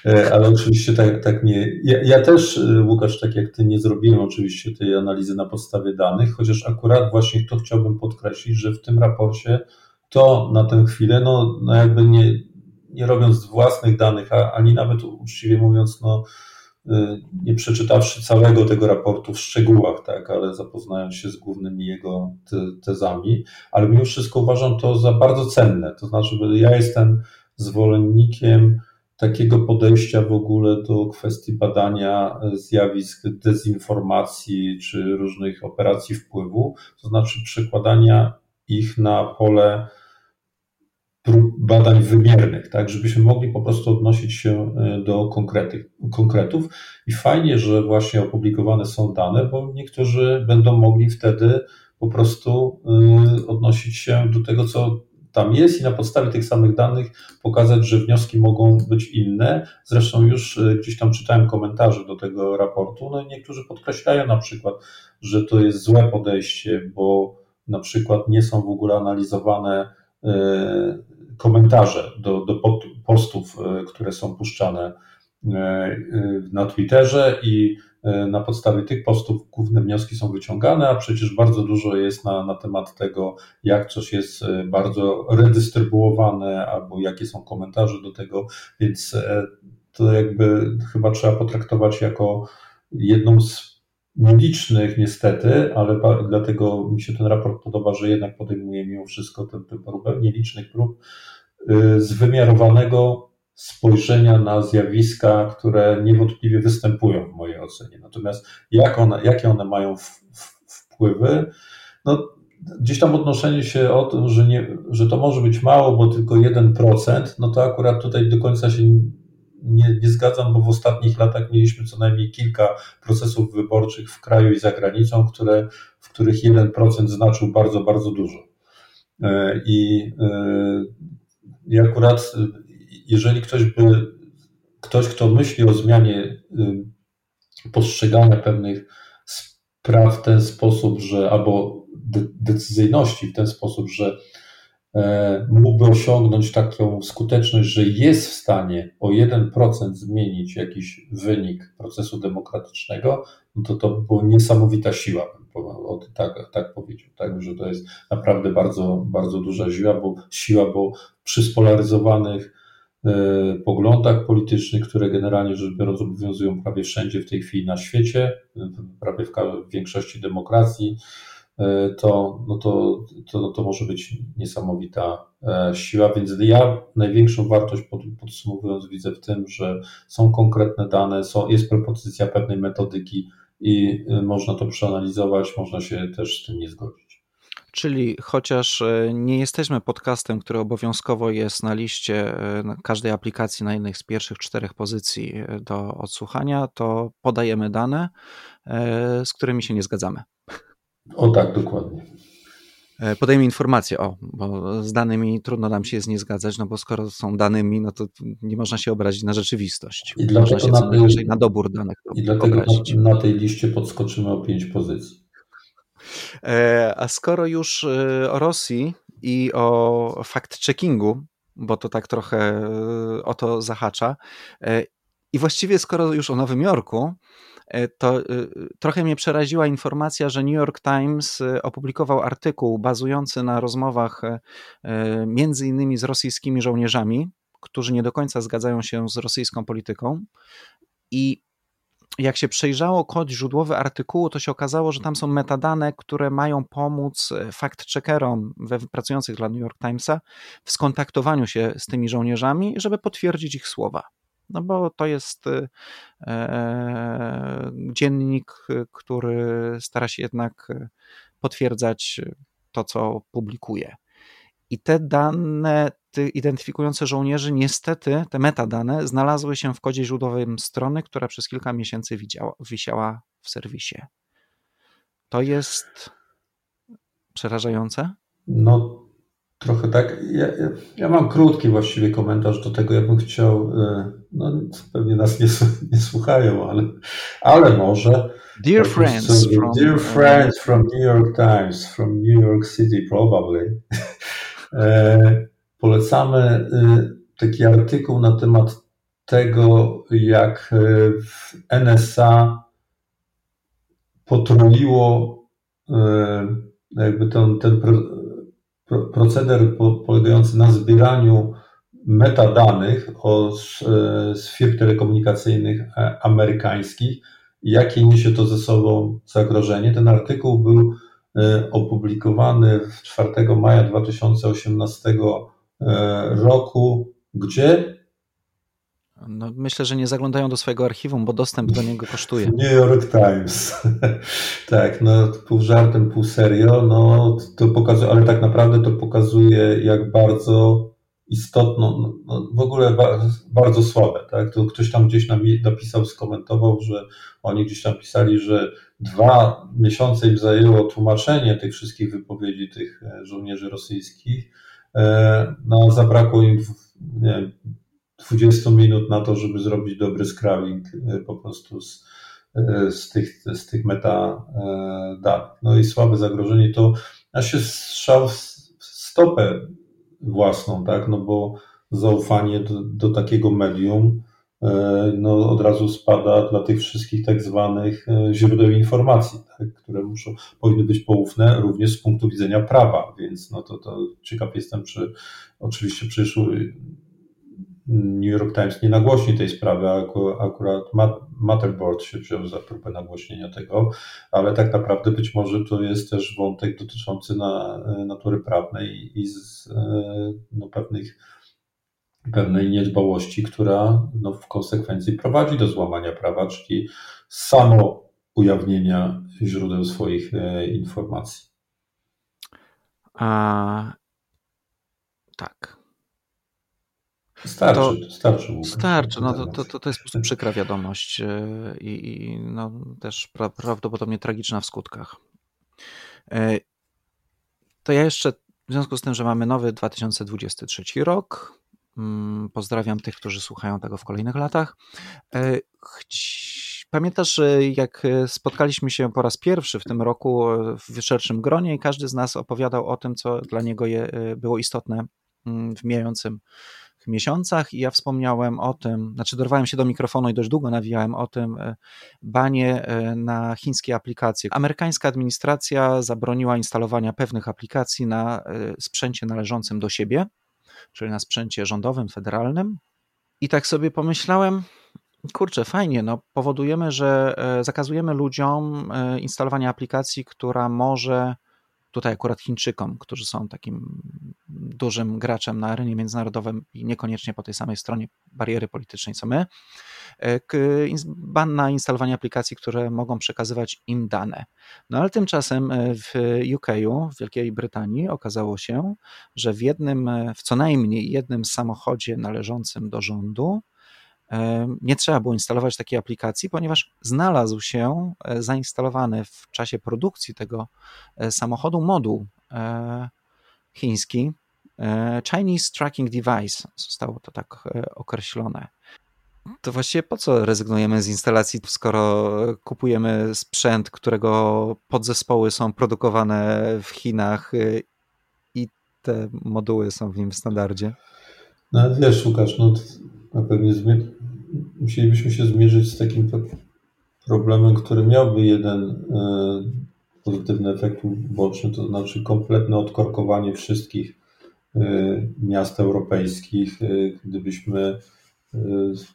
E, ale oczywiście tak, tak nie. Ja, ja, też, e, Łukasz, tak jak ty, nie zrobiłem oczywiście tej analizy na podstawie danych, chociaż akurat właśnie to chciałbym podkreślić, że w tym raporcie to na tę chwilę, no, no jakby nie, nie robiąc własnych danych, a, ani nawet uczciwie mówiąc, no nie przeczytawszy całego tego raportu w szczegółach, tak, ale zapoznając się z głównymi jego tezami, ale mimo wszystko uważam to za bardzo cenne. To znaczy, ja jestem zwolennikiem takiego podejścia w ogóle do kwestii badania zjawisk dezinformacji czy różnych operacji wpływu, to znaczy przekładania ich na pole prób badań wymiernych, tak, żebyśmy mogli po prostu odnosić się e, do konkrety, konkretów. I fajnie, że właśnie opublikowane są dane, bo niektórzy będą mogli wtedy po prostu e, odnosić się do tego, co tam jest i na podstawie tych samych danych pokazać, że wnioski mogą być inne. Zresztą już e, gdzieś tam czytałem komentarze do tego raportu, no i niektórzy podkreślają na przykład, że to jest złe podejście, bo na przykład nie są w ogóle analizowane komentarze do, do postów, e, które są puszczane e, e, na Twitterze i na podstawie tych postów główne wnioski są wyciągane, a przecież bardzo dużo jest na, na temat tego, jak coś jest bardzo redystrybuowane, albo jakie są komentarze do tego, więc to jakby chyba trzeba potraktować jako jedną z nielicznych niestety, ale dlatego mi się ten raport podoba, że jednak podejmuje mimo wszystko tę próbę nielicznych prób Y, zwymiarowanego spojrzenia na zjawiska, które niewątpliwie występują w mojej ocenie. Natomiast jak one, jakie one mają w, w, wpływy, no gdzieś tam odnoszenie się o to, że, nie, że to może być mało, bo tylko 1%, no to akurat tutaj do końca się nie, nie zgadzam, bo w ostatnich latach mieliśmy co najmniej kilka procesów wyborczych w kraju i za granicą, które, w których 1% znaczył bardzo, bardzo dużo. E, I e, i akurat, jeżeli ktoś by, ktoś, kto myśli o zmianie postrzegania pewnych spraw w ten sposób, że albo decyzyjności w ten sposób, że e, mógłby osiągnąć taką skuteczność, że jest w stanie o 1% zmienić jakiś wynik procesu demokratycznego, no to to była niesamowita siła, tak, tak powiedział, tak, że to jest naprawdę bardzo, bardzo duża siła, bo siła, bo przy spolaryzowanych e, poglądach politycznych, które generalnie rzecz biorąc obowiązują prawie wszędzie w tej chwili na świecie, prawie w, większości demokracji, e, to, no to, to, no to może być niesamowita e, siła. Więc ja największą wartość podsumowując widzę w tym, że są konkretne dane, są, jest propozycja pewnej metodyki i można to przeanalizować, można się też z tym nie zgodzić. Czyli chociaż e, nie jesteśmy podcastem, który obowiązkowo jest na liście e, każdej aplikacji na jednej z pierwszych czterech pozycji e, do odsłuchania, to podajemy dane, z którymi się nie zgadzamy. O tak, dokładnie. Podajemy informacje, o, bo z danymi trudno nam się jest nie zgadzać, no bo skoro są danymi, no to nie można się obrazić na rzeczywistość. I można się na, tej, na dobór danych I dlatego na, na tej liście podskoczymy o pięć pozycji. E, a skoro już e, o Rosji i o fact-checkingu, bo to tak trochę e, o to zahacza, I właściwie, skoro już o Nowym Jorku, to trochę mnie przeraziła informacja, że New York Times opublikował artykuł bazujący na rozmowach między innymi z rosyjskimi żołnierzami, którzy nie do końca zgadzają się z rosyjską polityką. I jak się przejrzało kod źródłowy artykułu, to się okazało, że tam są metadane, które mają pomóc e, fact-checkerom pracujących dla New York Timesa w skontaktowaniu się z tymi żołnierzami, żeby potwierdzić ich słowa. No bo to jest e, e dziennik, który stara się jednak potwierdzać to, co publikuje. I te dane identyfikujące żołnierzy, niestety te metadane znalazły się w kodzie źródłowym strony, która przez kilka miesięcy widziała, wisiała w serwisie. To jest przerażające? No, trochę tak. Ja, ja, ja, mam krótki właściwie komentarz do tego. Ja bym chciał, e, no pewnie nas nie, <laughs> nie słuchają, ale, ale może. Dear friends, from, dear friends from New York Times, from New York City probably. <laughs> E, polecamy y, taki artykuł na temat tego, jak w NSA potroiło y, jakby ten, ten proceder polegający na zbieraniu metadanych o, z, z firm telekomunikacyjnych e, amerykańskich jakie niesie to ze sobą zagrożenie. Ten artykuł był opublikowany 4 maja 2018 E, roku, gdzie? No, myślę, że nie zaglądają do swojego archiwum, bo dostęp do niego kosztuje. New York Times. <laughs> tak, no pół żartem, pół serio, no to pokazuje, ale tak naprawdę to pokazuje, jak bardzo istotną, no, no, w ogóle bardzo słabe, tak? To ktoś tam gdzieś napisał, skomentował, że oni gdzieś tam pisali, że dwa miesiące im zajęło tłumaczenie tych wszystkich wypowiedzi tych e, żołnierzy rosyjskich, E, no, zabrakło im nie 20 minut na to, żeby zrobić dobry scrubbing e, po prostu z, e, z, tych, z tych metadanych. No i słabe zagrożenie to ja się strzał w stopę własną, tak, no bo zaufanie do, do takiego medium E, no, od razu spada dla tych wszystkich tak zwanych e, źródeł informacji, tak, które muszą, powinny być poufne również z punktu widzenia prawa, więc no to, to ciekaw jestem, czy oczywiście przyszły New York Times nie nagłośni tej sprawy, akurat Matterboard się wziął za próbę nagłośnienia tego, ale tak naprawdę być może to jest też wątek dotyczący na, e, natury prawnej i z no, pewnych pewnej niedbałości, która no, w konsekwencji prowadzi do złamania prawa, czyli samo ujawnienia źródeł swoich e, informacji. A, tak. Starczy, to, starczy. Starczy, no to, to, to jest po prostu przykra wiadomość e, i, i no, też pra, prawdopodobnie tragiczna w skutkach. E, to ja jeszcze w związku z tym, że mamy nowy 2023 rok, Mm, pozdrawiam tych, którzy słuchają tego w kolejnych latach. E, pamiętasz, jak spotkaliśmy się po raz pierwszy w tym roku w szerszym gronie i każdy z nas opowiadał o tym, co dla niego e, było istotne mm, w mijającym miesiącach i ja wspomniałem o tym, znaczy dorwałem się do mikrofonu i dość długo nawijałem o tym e, banie na chińskie aplikacje. Amerykańska administracja zabroniła instalowania pewnych aplikacji na sprzęcie należącym do siebie czyli na sprzęcie rządowym, federalnym. I tak sobie pomyślałem, kurczę, fajnie, no powodujemy, że e, zakazujemy ludziom e, instalowania aplikacji, która może tutaj akurat Chińczykom, którzy są takim dużym graczem na arenie międzynarodowej i niekoniecznie po tej samej stronie bariery politycznej co my, e, ban na instalowanie aplikacji, które mogą przekazywać im dane. No ale tymczasem e, w UK, w Wielkiej Brytanii okazało się, że w jednym, e, w co najmniej jednym samochodzie należącym do rządu nie trzeba było instalować takiej aplikacji, ponieważ znalazł się e, zainstalowany w czasie produkcji tego e, samochodu moduł e, chiński Chinese Tracking Device, zostało to tak określone. To właściwie po co rezygnujemy z instalacji, skoro kupujemy sprzęt, którego podzespoły są produkowane w Chinach i te moduły są w nim w standardzie? No wiesz, Łukasz, no na pewno musielibyśmy się zmierzyć z takim problemem, który miałby jeden pozytywny efekt uboczny, to znaczy kompletne odkorkowanie wszystkich miast europejskich, gdybyśmy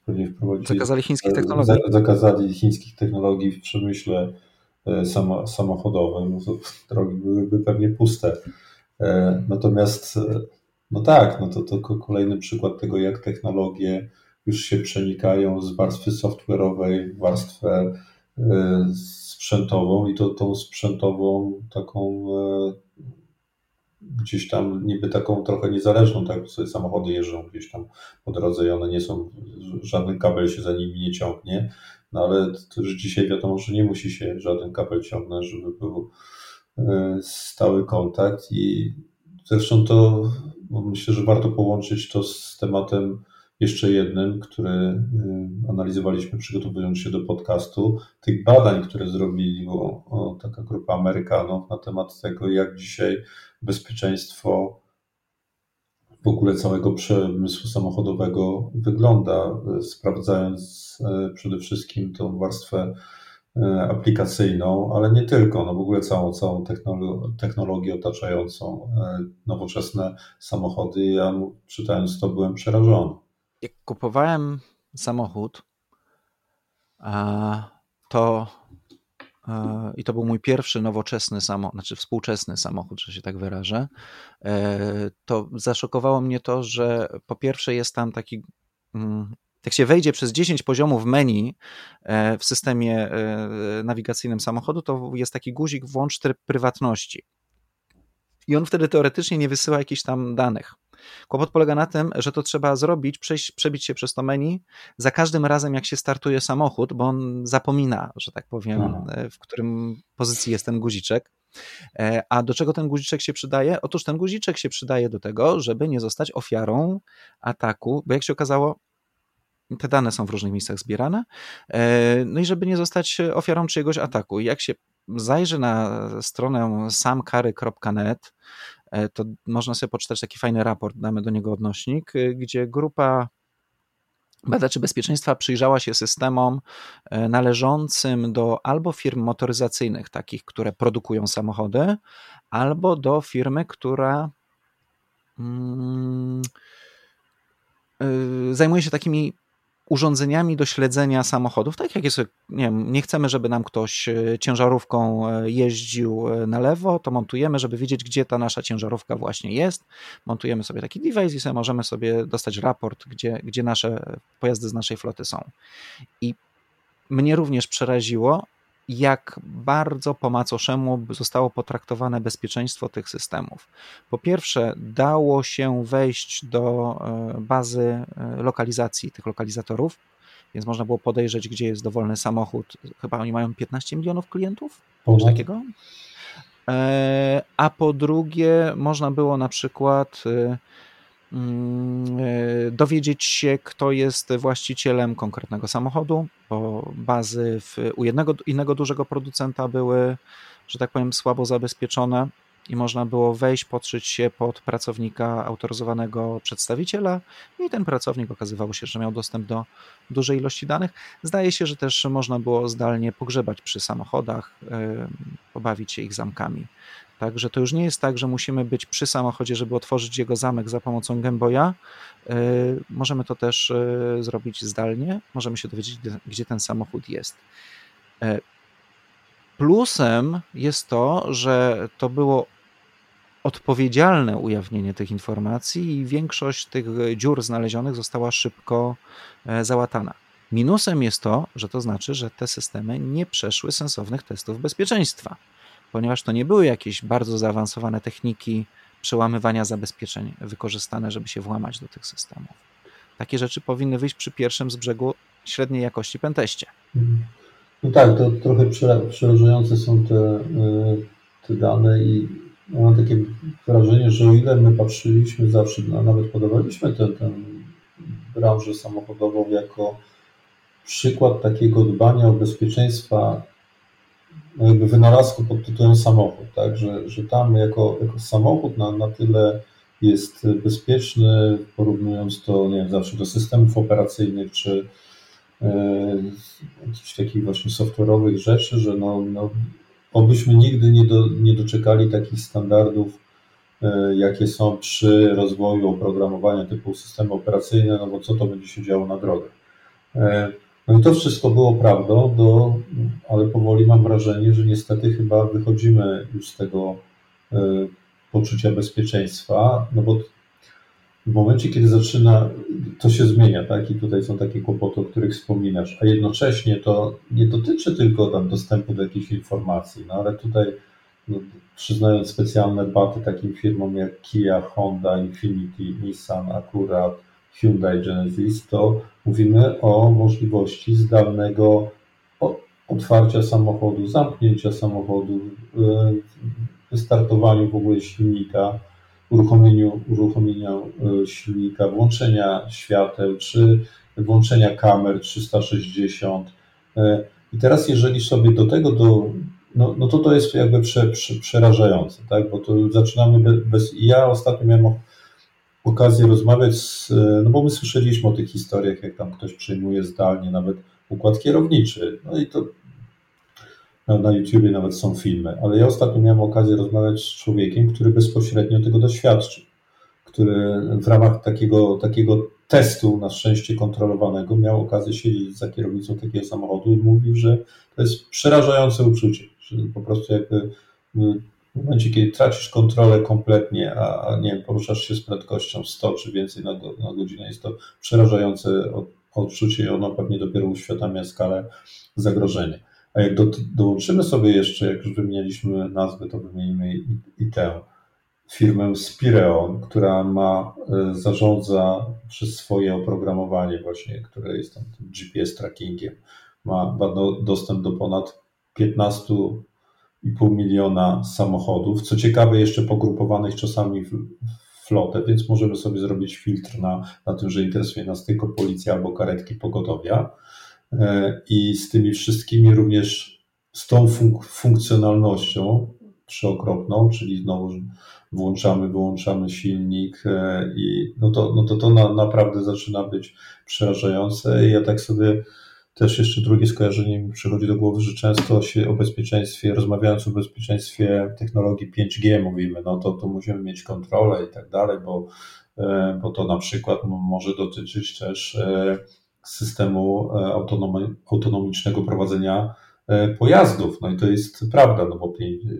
pewnie wprowadzili. Zakazali chińskich technologii. Zakazali chińskich technologii w przemyśle samochodowym, no to drogi byłyby pewnie puste. Natomiast, no tak, no to, to kolejny przykład tego, jak technologie już się przenikają z warstwy software'owej w warstwę sprzętową i to tą sprzętową taką gdzieś tam niby taką trochę niezależną, tak sobie samochody jeżdżą gdzieś tam po drodze i one nie są, żaden kabel się za nimi nie ciągnie, no ale to już dzisiaj wiadomo, że nie musi się żaden kabel ciągnąć, żeby był e, stały kontakt i zresztą to myślę, że warto połączyć to z tematem jeszcze jednym, który analizowaliśmy przygotowując się do podcastu, tych badań, które zrobili taka grupa Amerykanów na temat tego, jak dzisiaj bezpieczeństwo w ogóle całego przemysłu samochodowego wygląda, sprawdzając y, przede wszystkim tą warstwę y, aplikacyjną, ale nie tylko, no w ogóle całą, całą technologię otaczającą nowoczesne samochody. Ja czytając to byłem przerażony jak kupowałem samochód, to i to był mój pierwszy nowoczesny samochód, znaczy współczesny samochód, że się tak wyrażę, e, to zaszokowało mnie to, że po pierwsze jest tam taki mm, jak się wejdzie przez 10 poziomów menu e, w systemie e, nawigacyjnym samochodu, to jest taki guzik włącz tryb prywatności. I on wtedy teoretycznie nie wysyła jakichś tam danych. Kłopot polega na tym, że to trzeba zrobić, przejść, przebić się przez to menu za każdym razem, jak się startuje samochód, bo on zapomina, że tak powiem, mhm. w którym pozycji jest ten guziczek. E, a do czego ten guziczek się przydaje? Otóż ten guziczek się przydaje do tego, żeby nie zostać ofiarą ataku, bo jak się okazało, te dane są w różnych miejscach zbierane, e, no i żeby nie zostać ofiarą czyjegoś ataku. Jak się zajrzy na stronę samkary.net, E, to można sobie poczytać taki fajny raport, damy do niego odnośnik, e, gdzie grupa badaczy bezpieczeństwa przyjrzała się systemom e, należącym do albo firm motoryzacyjnych, takich, które produkują samochody, albo do firmy, która mm, zajmuje się takimi urządzeniami do śledzenia samochodów, tak jak jest, nie, wiem, nie chcemy, żeby nam ktoś e, ciężarówką e, jeździł e, na lewo, to montujemy, żeby wiedzieć, gdzie ta nasza ciężarówka właśnie jest. Montujemy sobie taki device i sobie możemy sobie dostać raport, gdzie, gdzie nasze pojazdy z naszej floty są. I mnie również przeraziło, jak bardzo po macoszemu zostało potraktowane bezpieczeństwo tych systemów. Po pierwsze, dało się wejść do e, bazy e, lokalizacji tych lokalizatorów, więc można było podejrzeć, gdzie jest dowolny samochód. Chyba oni mają 15 milionów klientów, coś takiego. E, a po drugie, można było na przykład dowiedzieć się, kto jest właścicielem konkretnego samochodu, bo bazy w, u jednego innego dużego producenta były, że tak powiem, słabo zabezpieczone i można było wejść, podszyć się pod pracownika autoryzowanego przedstawiciela i ten pracownik okazywało się, że miał dostęp do dużej ilości danych. Zdaje się, że też można było zdalnie pogrzebać przy samochodach, pobawić się ich zamkami. Także to już nie jest tak, że musimy być przy samochodzie, żeby otworzyć jego zamek za pomocą Gameboya. E, możemy to też e, zrobić zdalnie, możemy się dowiedzieć, gdzie ten samochód jest. E, plusem jest to, że to było odpowiedzialne ujawnienie tych informacji i większość tych dziur znalezionych została szybko załatana. Minusem jest to, że to znaczy, że te systemy nie przeszły sensownych testów bezpieczeństwa ponieważ to nie były jakieś bardzo zaawansowane techniki przełamywania zabezpieczeń wykorzystane, żeby się włamać do tych systemów. Takie rzeczy powinny wyjść przy pierwszym z brzegu średniej jakości penteście. Mhm. No tak, to trochę przerażające są te, e, te dane i mam takie wrażenie, że o ile my patrzyliśmy zawsze, no, nawet podawaliśmy tę, branżę samochodową jako przykład takiego dbania o bezpieczeństwa wynalazku pod tytułem samochód, tak, że, że tam jako, jako samochód na, na tyle jest bezpieczny, porównując to, nie wiem, zawsze do systemów operacyjnych, czy, takich właśnie software'owych rzeczy, że no, no, obyśmy nigdy nie, do, nie doczekali takich standardów, jakie są przy rozwoju oprogramowania typu systemy operacyjne, no bo co to będzie się działo na drogę. No i to wszystko było prawdą, do, ale powoli mam wrażenie, że niestety chyba wychodzimy już z tego poczucia bezpieczeństwa, no bo w momencie, kiedy zaczyna, to się zmienia, tak? I tutaj są takie kłopoty, o których wspominasz, a jednocześnie to nie dotyczy tylko tam dostępu do jakichś informacji, no ale tutaj no, przyznając specjalne baty takim firmom jak Kia, Honda, Infinity, Nissan, akurat Hyundai, Genesis, to mówimy o możliwości zdalnego otwarcia samochodu, zamknięcia samochodu, e, wystartowaniu w ogóle silnika, uruchomieniu, uruchomienia e, silnika, włączenia świateł, czy włączenia kamer 360. E, I teraz, jeżeli sobie do tego, do, no, no to to jest jakby prze, prze, przerażające, tak? bo to zaczynamy bez, bez. Ja ostatnio miałem okazję rozmawiać z, e, no bo my słyszeliśmy o tych historiach, jak tam ktoś przejmuje zdalnie nawet układ kierowniczy. No i to na, na YouTubie nawet są filmy, ale ja ostatnio miałem okazję rozmawiać z człowiekiem, który bezpośrednio tego doświadczył, który w ramach takiego, takiego testu, na szczęście kontrolowanego, miał okazję siedzieć za kierownicą takiego samochodu i mówił, że to jest przerażające uczucie, że po prostu jakby w momencie, kiedy tracisz kontrolę kompletnie, a, a nie wiem, poruszasz się z prędkością 100 czy więcej na, na godzinę, jest to przerażające odczucie i ono pewnie dopiero uświadamia skalę zagrożenia. A jak do, dołączymy sobie jeszcze, jak już wymienialiśmy nazwy, to wymienimy i, i tę firmę Spireon, która ma, e, zarządza przez swoje oprogramowanie właśnie, które jest tam GPS trackingiem, ma, ma dostęp do ponad 15,5 miliona samochodów, co ciekawe jeszcze pogrupowanych czasami w, flotę, więc możemy sobie zrobić filtr na, na tym, że interesuje nas tylko policja albo karetki pogotowia. E, i z tymi wszystkimi również z tą funk funkcjonalnością trzyokropną, czyli znowu włączamy, wyłączamy silnik e, i no to, no to, to na, naprawdę zaczyna być przerażające. I ja tak sobie też jeszcze drugie skojarzenie mi przychodzi do głowy, że często się o bezpieczeństwie, rozmawiając o bezpieczeństwie technologii 5G mówimy, no to, to musimy mieć kontrolę i tak dalej, bo, e, bo to na przykład może dotyczyć też systemu e, autonomicznego prowadzenia e, pojazdów. No i to jest prawda, no bo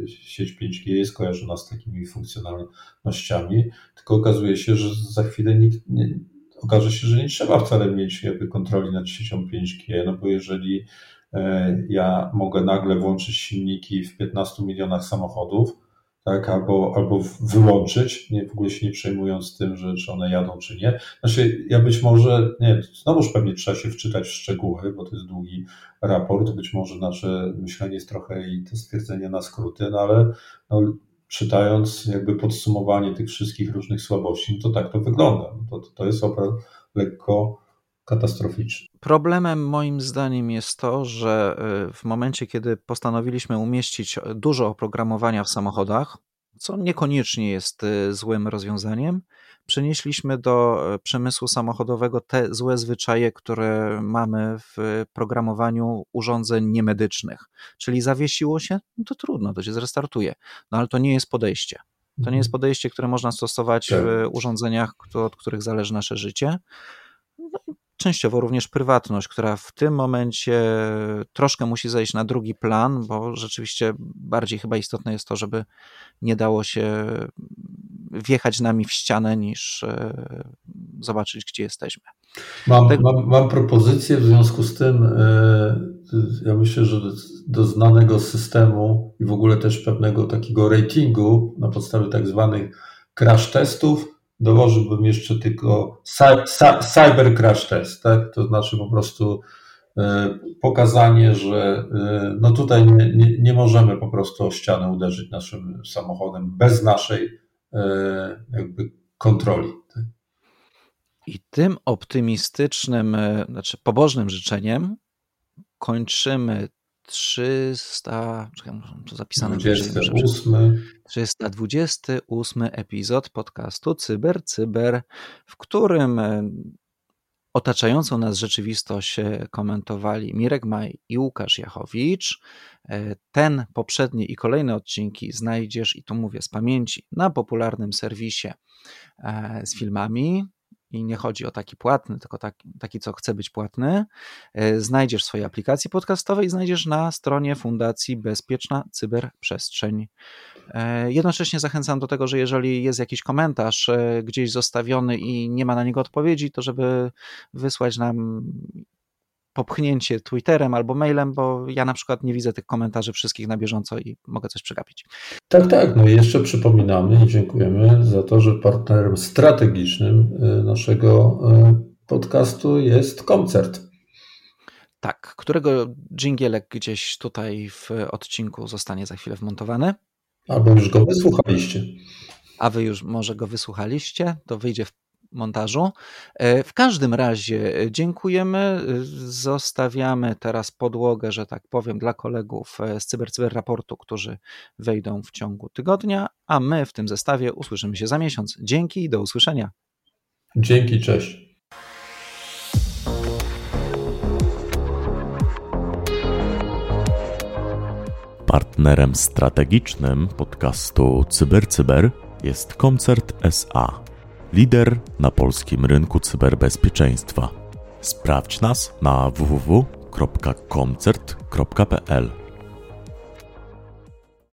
sieć 5G jest kojarzona z takimi funkcjonalnościami, tylko okazuje się, że za chwilę nikt nie, okaże się, że nie trzeba wcale mieć jakby kontroli nad siecią 5G, no bo jeżeli e, ja mogę nagle włączyć silniki w 15 milionach samochodów, tak, albo, albo wyłączyć, nie, w ogóle się nie przejmując tym, że czy one jadą, czy nie. Znaczy, ja być może, nie, znowuż pewnie trzeba się wczytać w szczegóły, bo to jest długi raport, być może nasze myślenie jest trochę i te stwierdzenia na skróty, no ale no, czytając jakby podsumowanie tych wszystkich różnych słabości, no to tak to wygląda. No to, to jest obraz lekko katastroficzny. Problemem moim zdaniem jest to, że y, w momencie, kiedy postanowiliśmy umieścić dużo oprogramowania w samochodach, co niekoniecznie jest y, złym rozwiązaniem, przenieśliśmy do y, przemysłu samochodowego te złe zwyczaje, które mamy w programowaniu urządzeń niemedycznych. Czyli zawiesiło się, no to trudno, to się zrestartuje. No ale to nie jest podejście. To nie jest mhm. podejście, które można stosować tak. w urządzeniach, od których zależy nasze życie. No częściowo również prywatność, która w tym momencie troszkę musi zejść na drugi plan, bo rzeczywiście bardziej chyba istotne jest to, żeby nie dało się wjechać nami w ścianę, niż e, zobaczyć, gdzie jesteśmy. Mam, Tego... mam, mam propozycję w związku z tym. E, ja myślę, że do znanego systemu i w ogóle też pewnego takiego ratingu na podstawie tak zwanych crash testów dołożyłbym jeszcze tylko cyber crash test, tak? To znaczy po prostu e, pokazanie, że no tutaj nie, nie, nie możemy po prostu o ścianę uderzyć naszym samochodem bez naszej jakby kontroli. Tak? I tym optymistycznym, znaczy pobożnym życzeniem kończymy 300, czekaj, to zapisane 28. 328 epizod podcastu Cyber Cyber, w którym e, otaczającą nas rzeczywistość komentowali Mirek Maj i Łukasz Jachowicz. Ten, poprzedni i kolejne odcinki znajdziesz, i tu mówię z pamięci, na popularnym serwisie z filmami i nie chodzi o taki płatny, tylko taki, taki, co chce być płatny, e, znajdziesz w swojej aplikacji podcastowej, znajdziesz na stronie Fundacji Bezpieczna Cyberprzestrzeń. E, jednocześnie zachęcam do tego, że jeżeli jest jakiś komentarz e, gdzieś zostawiony i nie ma na niego odpowiedzi, to żeby wysłać nam popchnięcie Twitterem albo mailem, bo ja na przykład nie widzę tych komentarzy wszystkich na bieżąco i mogę coś przegapić. Tak, tak. No i jeszcze przypominamy i dziękujemy za to, że partnerem strategicznym y, naszego podcastu jest koncert. Tak, którego dżingielek gdzieś tutaj w odcinku zostanie za chwilę wmontowany. Albo już go wysłuchaliście. A wy już może go wysłuchaliście, to wyjdzie w montażu. E, w każdym razie e, dziękujemy. E, zostawiamy teraz podłogę, że tak powiem, dla kolegów z CyberCyber Raportu, którzy wejdą w ciągu tygodnia, a my w tym zestawie usłyszymy się za miesiąc. Dzięki i do usłyszenia. Dzięki, cześć. Partnerem strategicznym podcastu CyberCyber jest Koncert SA lider na polskim rynku cyberbezpieczeństwa. Sprawdź nas na www.koncert.pl.